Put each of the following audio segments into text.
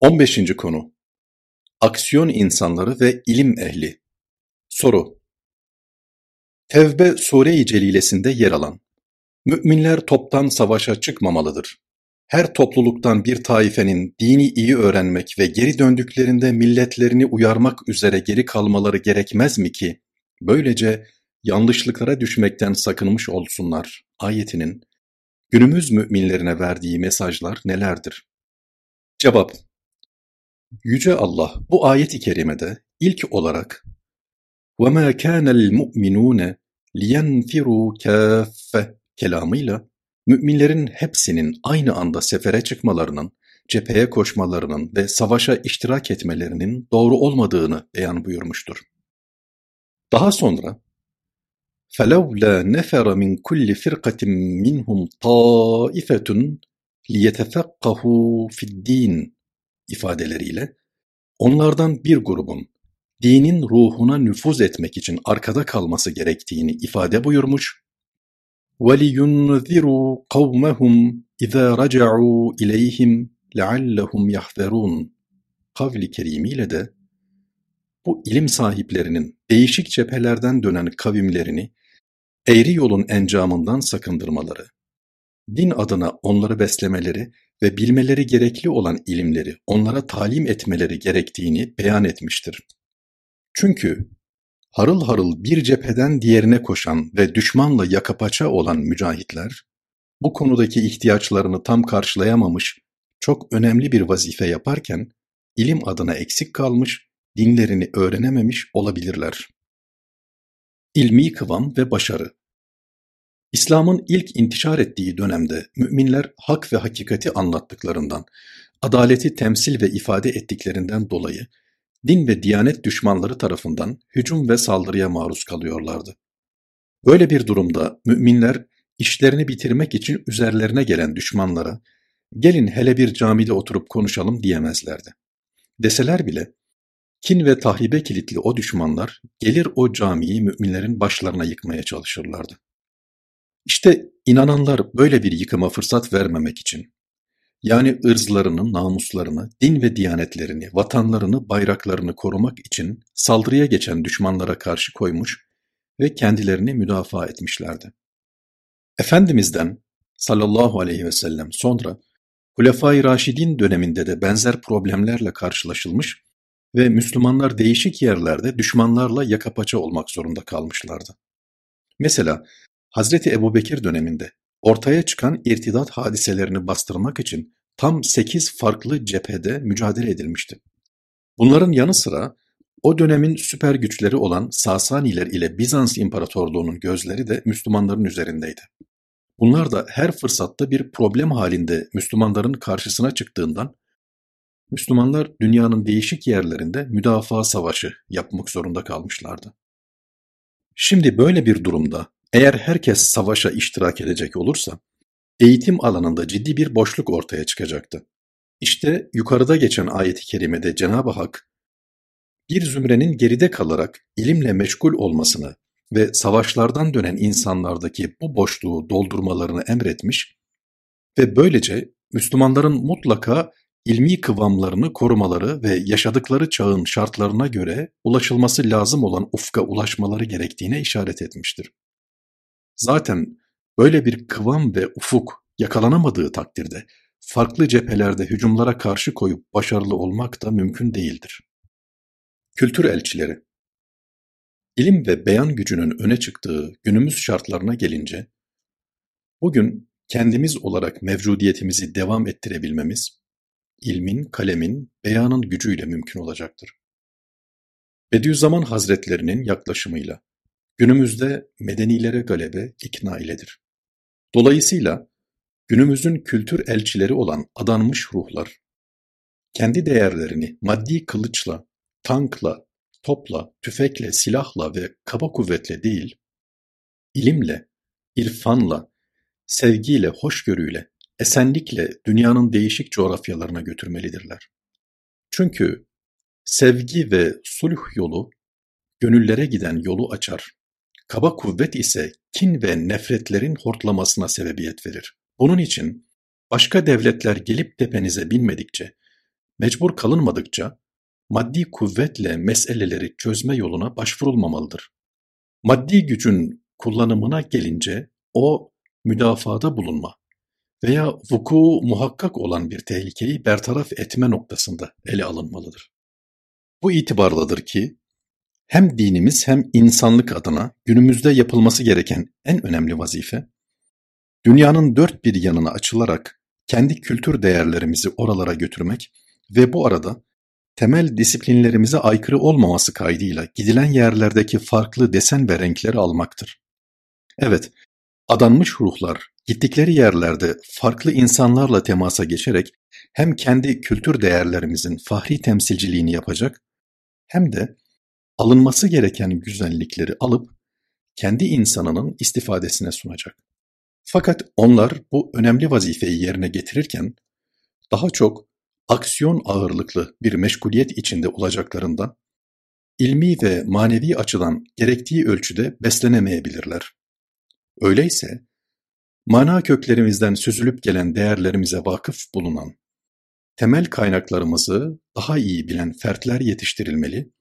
15. konu Aksiyon insanları ve ilim ehli Soru Tevbe Sure-i Celilesinde yer alan Müminler toptan savaşa çıkmamalıdır. Her topluluktan bir taifenin dini iyi öğrenmek ve geri döndüklerinde milletlerini uyarmak üzere geri kalmaları gerekmez mi ki, böylece yanlışlıklara düşmekten sakınmış olsunlar ayetinin günümüz müminlerine verdiği mesajlar nelerdir? Cevap Yüce Allah bu ayet-i kerimede ilk olarak وَمَا كَانَ الْمُؤْمِنُونَ لِيَنْفِرُوا كَافَّ kelamıyla müminlerin hepsinin aynı anda sefere çıkmalarının, cepheye koşmalarının ve savaşa iştirak etmelerinin doğru olmadığını beyan buyurmuştur. Daha sonra فَلَوْلَا نَفَرَ مِنْ كُلِّ فِرْقَةٍ مِنْهُمْ طَائِفَةٌ لِيَتَفَقَّهُوا فِي الدِّينِ ifadeleriyle onlardan bir grubun dinin ruhuna nüfuz etmek için arkada kalması gerektiğini ifade buyurmuş وَلِيُنْذِرُوا قَوْمَهُمْ اِذَا رَجَعُوا اِلَيْهِمْ لَعَلَّهُمْ يَحْذَرُونَ kavli kerimiyle de bu ilim sahiplerinin değişik cephelerden dönen kavimlerini eğri yolun encamından sakındırmaları, din adına onları beslemeleri ve bilmeleri gerekli olan ilimleri onlara talim etmeleri gerektiğini beyan etmiştir. Çünkü harıl harıl bir cepheden diğerine koşan ve düşmanla yakapaça olan mücahitler, bu konudaki ihtiyaçlarını tam karşılayamamış, çok önemli bir vazife yaparken, ilim adına eksik kalmış, dinlerini öğrenememiş olabilirler. İlmi kıvam ve başarı İslam'ın ilk intişar ettiği dönemde müminler hak ve hakikati anlattıklarından, adaleti temsil ve ifade ettiklerinden dolayı din ve diyanet düşmanları tarafından hücum ve saldırıya maruz kalıyorlardı. Böyle bir durumda müminler işlerini bitirmek için üzerlerine gelen düşmanlara gelin hele bir camide oturup konuşalım diyemezlerdi. Deseler bile kin ve tahribe kilitli o düşmanlar gelir o camiyi müminlerin başlarına yıkmaya çalışırlardı. İşte inananlar böyle bir yıkıma fırsat vermemek için, yani ırzlarını, namuslarını, din ve diyanetlerini, vatanlarını, bayraklarını korumak için saldırıya geçen düşmanlara karşı koymuş ve kendilerini müdafaa etmişlerdi. Efendimiz'den sallallahu aleyhi ve sellem sonra Hulefai Raşidin döneminde de benzer problemlerle karşılaşılmış ve Müslümanlar değişik yerlerde düşmanlarla yaka paça olmak zorunda kalmışlardı. Mesela Hazreti Ebubekir döneminde ortaya çıkan irtidat hadiselerini bastırmak için tam sekiz farklı cephede mücadele edilmişti. Bunların yanı sıra o dönemin süper güçleri olan Sasaniler ile Bizans İmparatorluğu'nun gözleri de Müslümanların üzerindeydi. Bunlar da her fırsatta bir problem halinde Müslümanların karşısına çıktığından Müslümanlar dünyanın değişik yerlerinde müdafaa savaşı yapmak zorunda kalmışlardı. Şimdi böyle bir durumda eğer herkes savaşa iştirak edecek olursa, eğitim alanında ciddi bir boşluk ortaya çıkacaktı. İşte yukarıda geçen ayet-i kerimede Cenab-ı Hak, bir zümrenin geride kalarak ilimle meşgul olmasını ve savaşlardan dönen insanlardaki bu boşluğu doldurmalarını emretmiş ve böylece Müslümanların mutlaka ilmi kıvamlarını korumaları ve yaşadıkları çağın şartlarına göre ulaşılması lazım olan ufka ulaşmaları gerektiğine işaret etmiştir. Zaten böyle bir kıvam ve ufuk yakalanamadığı takdirde farklı cephelerde hücumlara karşı koyup başarılı olmak da mümkün değildir. Kültür elçileri İlim ve beyan gücünün öne çıktığı günümüz şartlarına gelince, bugün kendimiz olarak mevcudiyetimizi devam ettirebilmemiz, ilmin, kalemin, beyanın gücüyle mümkün olacaktır. Bediüzzaman Hazretlerinin yaklaşımıyla Günümüzde medenilere galebe ikna iledir. Dolayısıyla günümüzün kültür elçileri olan adanmış ruhlar, kendi değerlerini maddi kılıçla, tankla, topla, tüfekle, silahla ve kaba kuvvetle değil, ilimle, irfanla, sevgiyle, hoşgörüyle, esenlikle dünyanın değişik coğrafyalarına götürmelidirler. Çünkü sevgi ve sulh yolu, gönüllere giden yolu açar. Kaba kuvvet ise kin ve nefretlerin hortlamasına sebebiyet verir. Bunun için başka devletler gelip tepenize binmedikçe, mecbur kalınmadıkça maddi kuvvetle meseleleri çözme yoluna başvurulmamalıdır. Maddi gücün kullanımına gelince o müdafada bulunma veya vuku muhakkak olan bir tehlikeyi bertaraf etme noktasında ele alınmalıdır. Bu itibarladır ki hem dinimiz hem insanlık adına günümüzde yapılması gereken en önemli vazife, dünyanın dört bir yanına açılarak kendi kültür değerlerimizi oralara götürmek ve bu arada temel disiplinlerimize aykırı olmaması kaydıyla gidilen yerlerdeki farklı desen ve renkleri almaktır. Evet, adanmış ruhlar gittikleri yerlerde farklı insanlarla temasa geçerek hem kendi kültür değerlerimizin fahri temsilciliğini yapacak hem de alınması gereken güzellikleri alıp kendi insanının istifadesine sunacak. Fakat onlar bu önemli vazifeyi yerine getirirken daha çok aksiyon ağırlıklı bir meşguliyet içinde olacaklarından ilmi ve manevi açıdan gerektiği ölçüde beslenemeyebilirler. Öyleyse mana köklerimizden süzülüp gelen değerlerimize vakıf bulunan, temel kaynaklarımızı daha iyi bilen fertler yetiştirilmeli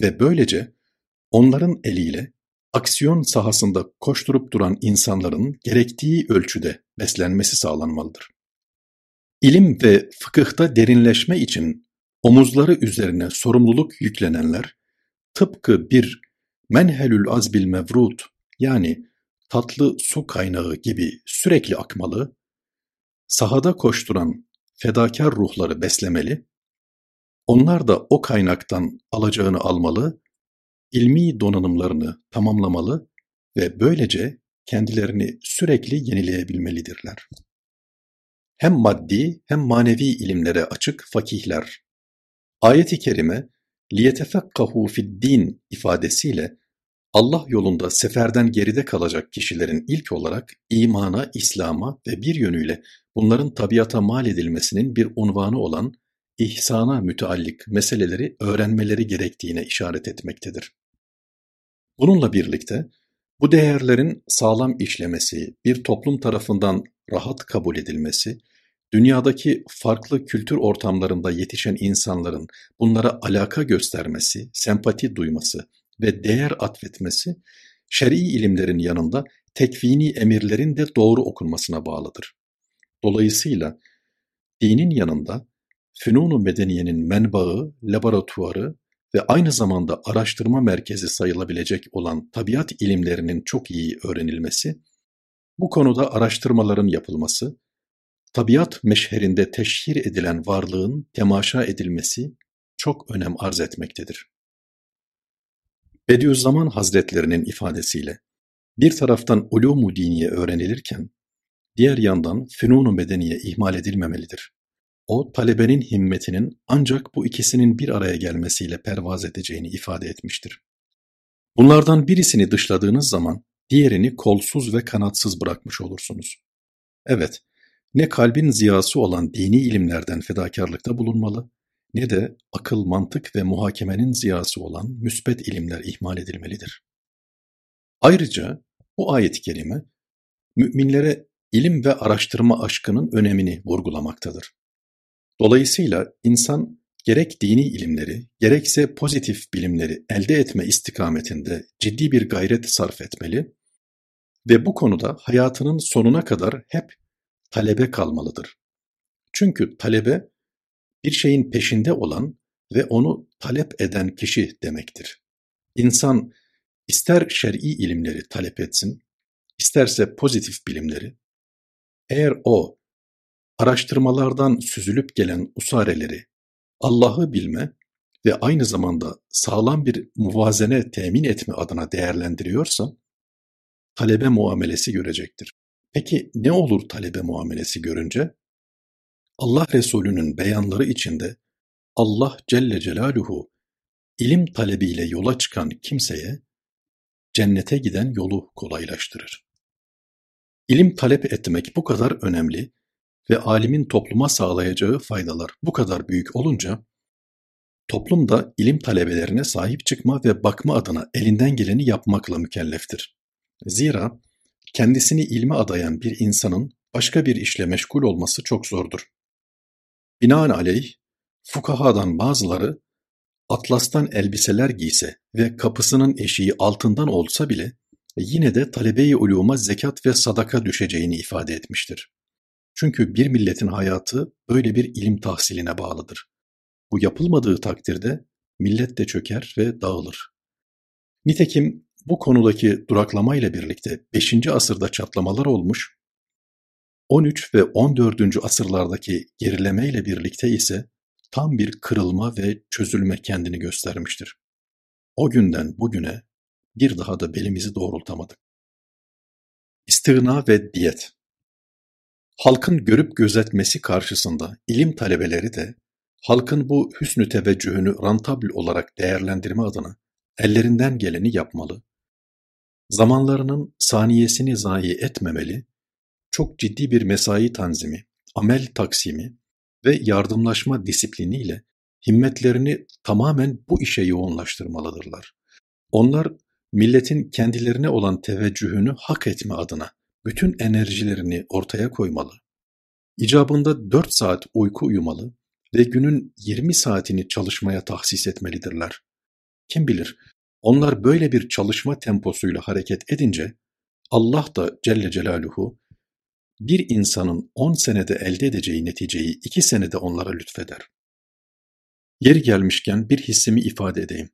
ve böylece onların eliyle aksiyon sahasında koşturup duran insanların gerektiği ölçüde beslenmesi sağlanmalıdır. İlim ve fıkıhta derinleşme için omuzları üzerine sorumluluk yüklenenler, tıpkı bir menhelül azbil mevrut yani tatlı su kaynağı gibi sürekli akmalı, sahada koşturan fedakar ruhları beslemeli, onlar da o kaynaktan alacağını almalı, ilmi donanımlarını tamamlamalı ve böylece kendilerini sürekli yenileyebilmelidirler. Hem maddi hem manevi ilimlere açık fakihler. Ayet-i kerime liyetefekkahu fid-din ifadesiyle Allah yolunda seferden geride kalacak kişilerin ilk olarak imana, İslam'a ve bir yönüyle bunların tabiata mal edilmesinin bir unvanı olan ihsana müteallik meseleleri öğrenmeleri gerektiğine işaret etmektedir. Bununla birlikte bu değerlerin sağlam işlemesi, bir toplum tarafından rahat kabul edilmesi, dünyadaki farklı kültür ortamlarında yetişen insanların bunlara alaka göstermesi, sempati duyması ve değer atfetmesi, şer'i ilimlerin yanında tekvini emirlerin de doğru okunmasına bağlıdır. Dolayısıyla dinin yanında fünun medeniyenin menbaı, laboratuvarı ve aynı zamanda araştırma merkezi sayılabilecek olan tabiat ilimlerinin çok iyi öğrenilmesi, bu konuda araştırmaların yapılması, tabiat meşherinde teşhir edilen varlığın temaşa edilmesi çok önem arz etmektedir. Bediüzzaman Hazretlerinin ifadesiyle bir taraftan ulûm-u diniye öğrenilirken diğer yandan fünun-u medeniye ihmal edilmemelidir. O talebenin himmetinin ancak bu ikisinin bir araya gelmesiyle pervaz edeceğini ifade etmiştir. Bunlardan birisini dışladığınız zaman diğerini kolsuz ve kanatsız bırakmış olursunuz. Evet, ne kalbin ziyası olan dini ilimlerden fedakarlıkta bulunmalı, ne de akıl, mantık ve muhakemenin ziyası olan müsbet ilimler ihmal edilmelidir. Ayrıca bu ayet-i kerime müminlere ilim ve araştırma aşkının önemini vurgulamaktadır. Dolayısıyla insan gerek dini ilimleri, gerekse pozitif bilimleri elde etme istikametinde ciddi bir gayret sarf etmeli ve bu konuda hayatının sonuna kadar hep talebe kalmalıdır. Çünkü talebe bir şeyin peşinde olan ve onu talep eden kişi demektir. İnsan ister şer'i ilimleri talep etsin, isterse pozitif bilimleri, eğer o araştırmalardan süzülüp gelen usareleri Allah'ı bilme ve aynı zamanda sağlam bir muvazene temin etme adına değerlendiriyorsa, talebe muamelesi görecektir. Peki ne olur talebe muamelesi görünce? Allah Resulü'nün beyanları içinde Allah Celle Celaluhu ilim talebiyle yola çıkan kimseye cennete giden yolu kolaylaştırır. İlim talep etmek bu kadar önemli ve alimin topluma sağlayacağı faydalar bu kadar büyük olunca, toplum da ilim talebelerine sahip çıkma ve bakma adına elinden geleni yapmakla mükelleftir. Zira kendisini ilme adayan bir insanın başka bir işle meşgul olması çok zordur. Binaenaleyh, Fukahadan bazıları atlastan elbiseler giyse ve kapısının eşiği altından olsa bile yine de talebe-i zekat ve sadaka düşeceğini ifade etmiştir. Çünkü bir milletin hayatı böyle bir ilim tahsiline bağlıdır. Bu yapılmadığı takdirde millet de çöker ve dağılır. Nitekim bu konudaki duraklamayla birlikte 5. asırda çatlamalar olmuş, 13 ve 14. asırlardaki gerilemeyle birlikte ise tam bir kırılma ve çözülme kendini göstermiştir. O günden bugüne bir daha da belimizi doğrultamadık. İstigna ve diyet Halkın görüp gözetmesi karşısında ilim talebeleri de halkın bu hüsnü teveccühünü rantabl olarak değerlendirme adına ellerinden geleni yapmalı, zamanlarının saniyesini zayi etmemeli, çok ciddi bir mesai tanzimi, amel taksimi ve yardımlaşma disipliniyle himmetlerini tamamen bu işe yoğunlaştırmalıdırlar. Onlar milletin kendilerine olan teveccühünü hak etme adına bütün enerjilerini ortaya koymalı. İcabında dört saat uyku uyumalı ve günün yirmi saatini çalışmaya tahsis etmelidirler. Kim bilir, onlar böyle bir çalışma temposuyla hareket edince Allah da Celle Celaluhu bir insanın on senede elde edeceği neticeyi iki senede onlara lütfeder. Yeri gelmişken bir hissimi ifade edeyim.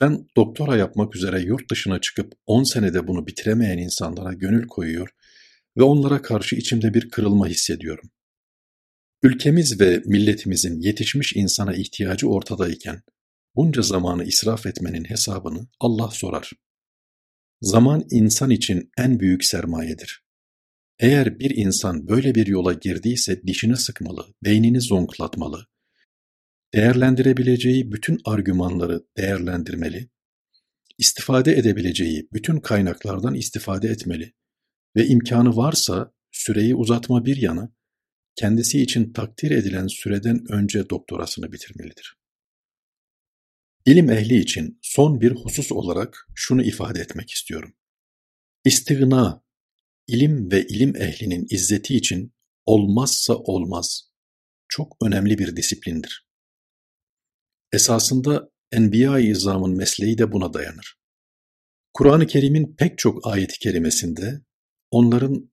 Ben doktora yapmak üzere yurt dışına çıkıp on senede bunu bitiremeyen insanlara gönül koyuyor ve onlara karşı içimde bir kırılma hissediyorum. Ülkemiz ve milletimizin yetişmiş insana ihtiyacı ortadayken bunca zamanı israf etmenin hesabını Allah sorar. Zaman insan için en büyük sermayedir. Eğer bir insan böyle bir yola girdiyse dişini sıkmalı, beynini zonklatmalı, değerlendirebileceği bütün argümanları değerlendirmeli, istifade edebileceği bütün kaynaklardan istifade etmeli ve imkanı varsa süreyi uzatma bir yana, kendisi için takdir edilen süreden önce doktorasını bitirmelidir. İlim ehli için son bir husus olarak şunu ifade etmek istiyorum. İstigna, ilim ve ilim ehlinin izzeti için olmazsa olmaz, çok önemli bir disiplindir. Esasında Enbiya-i İzam'ın mesleği de buna dayanır. Kur'an-ı Kerim'in pek çok ayet-i kerimesinde onların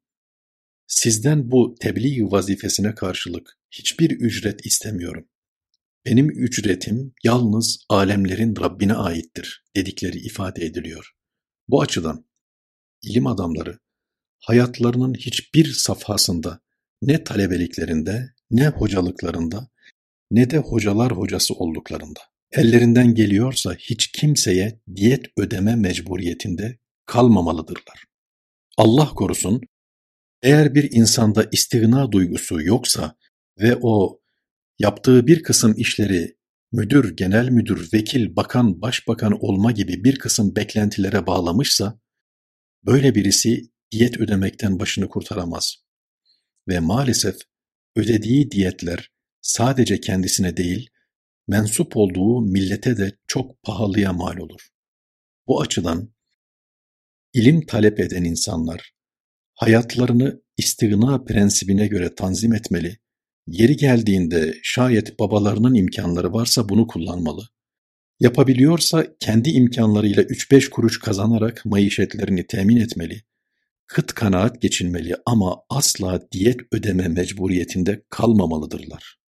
sizden bu tebliğ vazifesine karşılık hiçbir ücret istemiyorum. Benim ücretim yalnız alemlerin Rabbine aittir dedikleri ifade ediliyor. Bu açıdan ilim adamları hayatlarının hiçbir safhasında ne talebeliklerinde ne hocalıklarında ne de hocalar hocası olduklarında ellerinden geliyorsa hiç kimseye diyet ödeme mecburiyetinde kalmamalıdırlar. Allah korusun, eğer bir insanda istigna duygusu yoksa ve o yaptığı bir kısım işleri müdür, genel müdür, vekil, bakan, başbakan olma gibi bir kısım beklentilere bağlamışsa, böyle birisi diyet ödemekten başını kurtaramaz. Ve maalesef ödediği diyetler sadece kendisine değil, mensup olduğu millete de çok pahalıya mal olur. Bu açıdan ilim talep eden insanlar hayatlarını istigna prensibine göre tanzim etmeli, yeri geldiğinde şayet babalarının imkanları varsa bunu kullanmalı. Yapabiliyorsa kendi imkanlarıyla 3-5 kuruş kazanarak maişetlerini temin etmeli. Kıt kanaat geçinmeli ama asla diyet ödeme mecburiyetinde kalmamalıdırlar.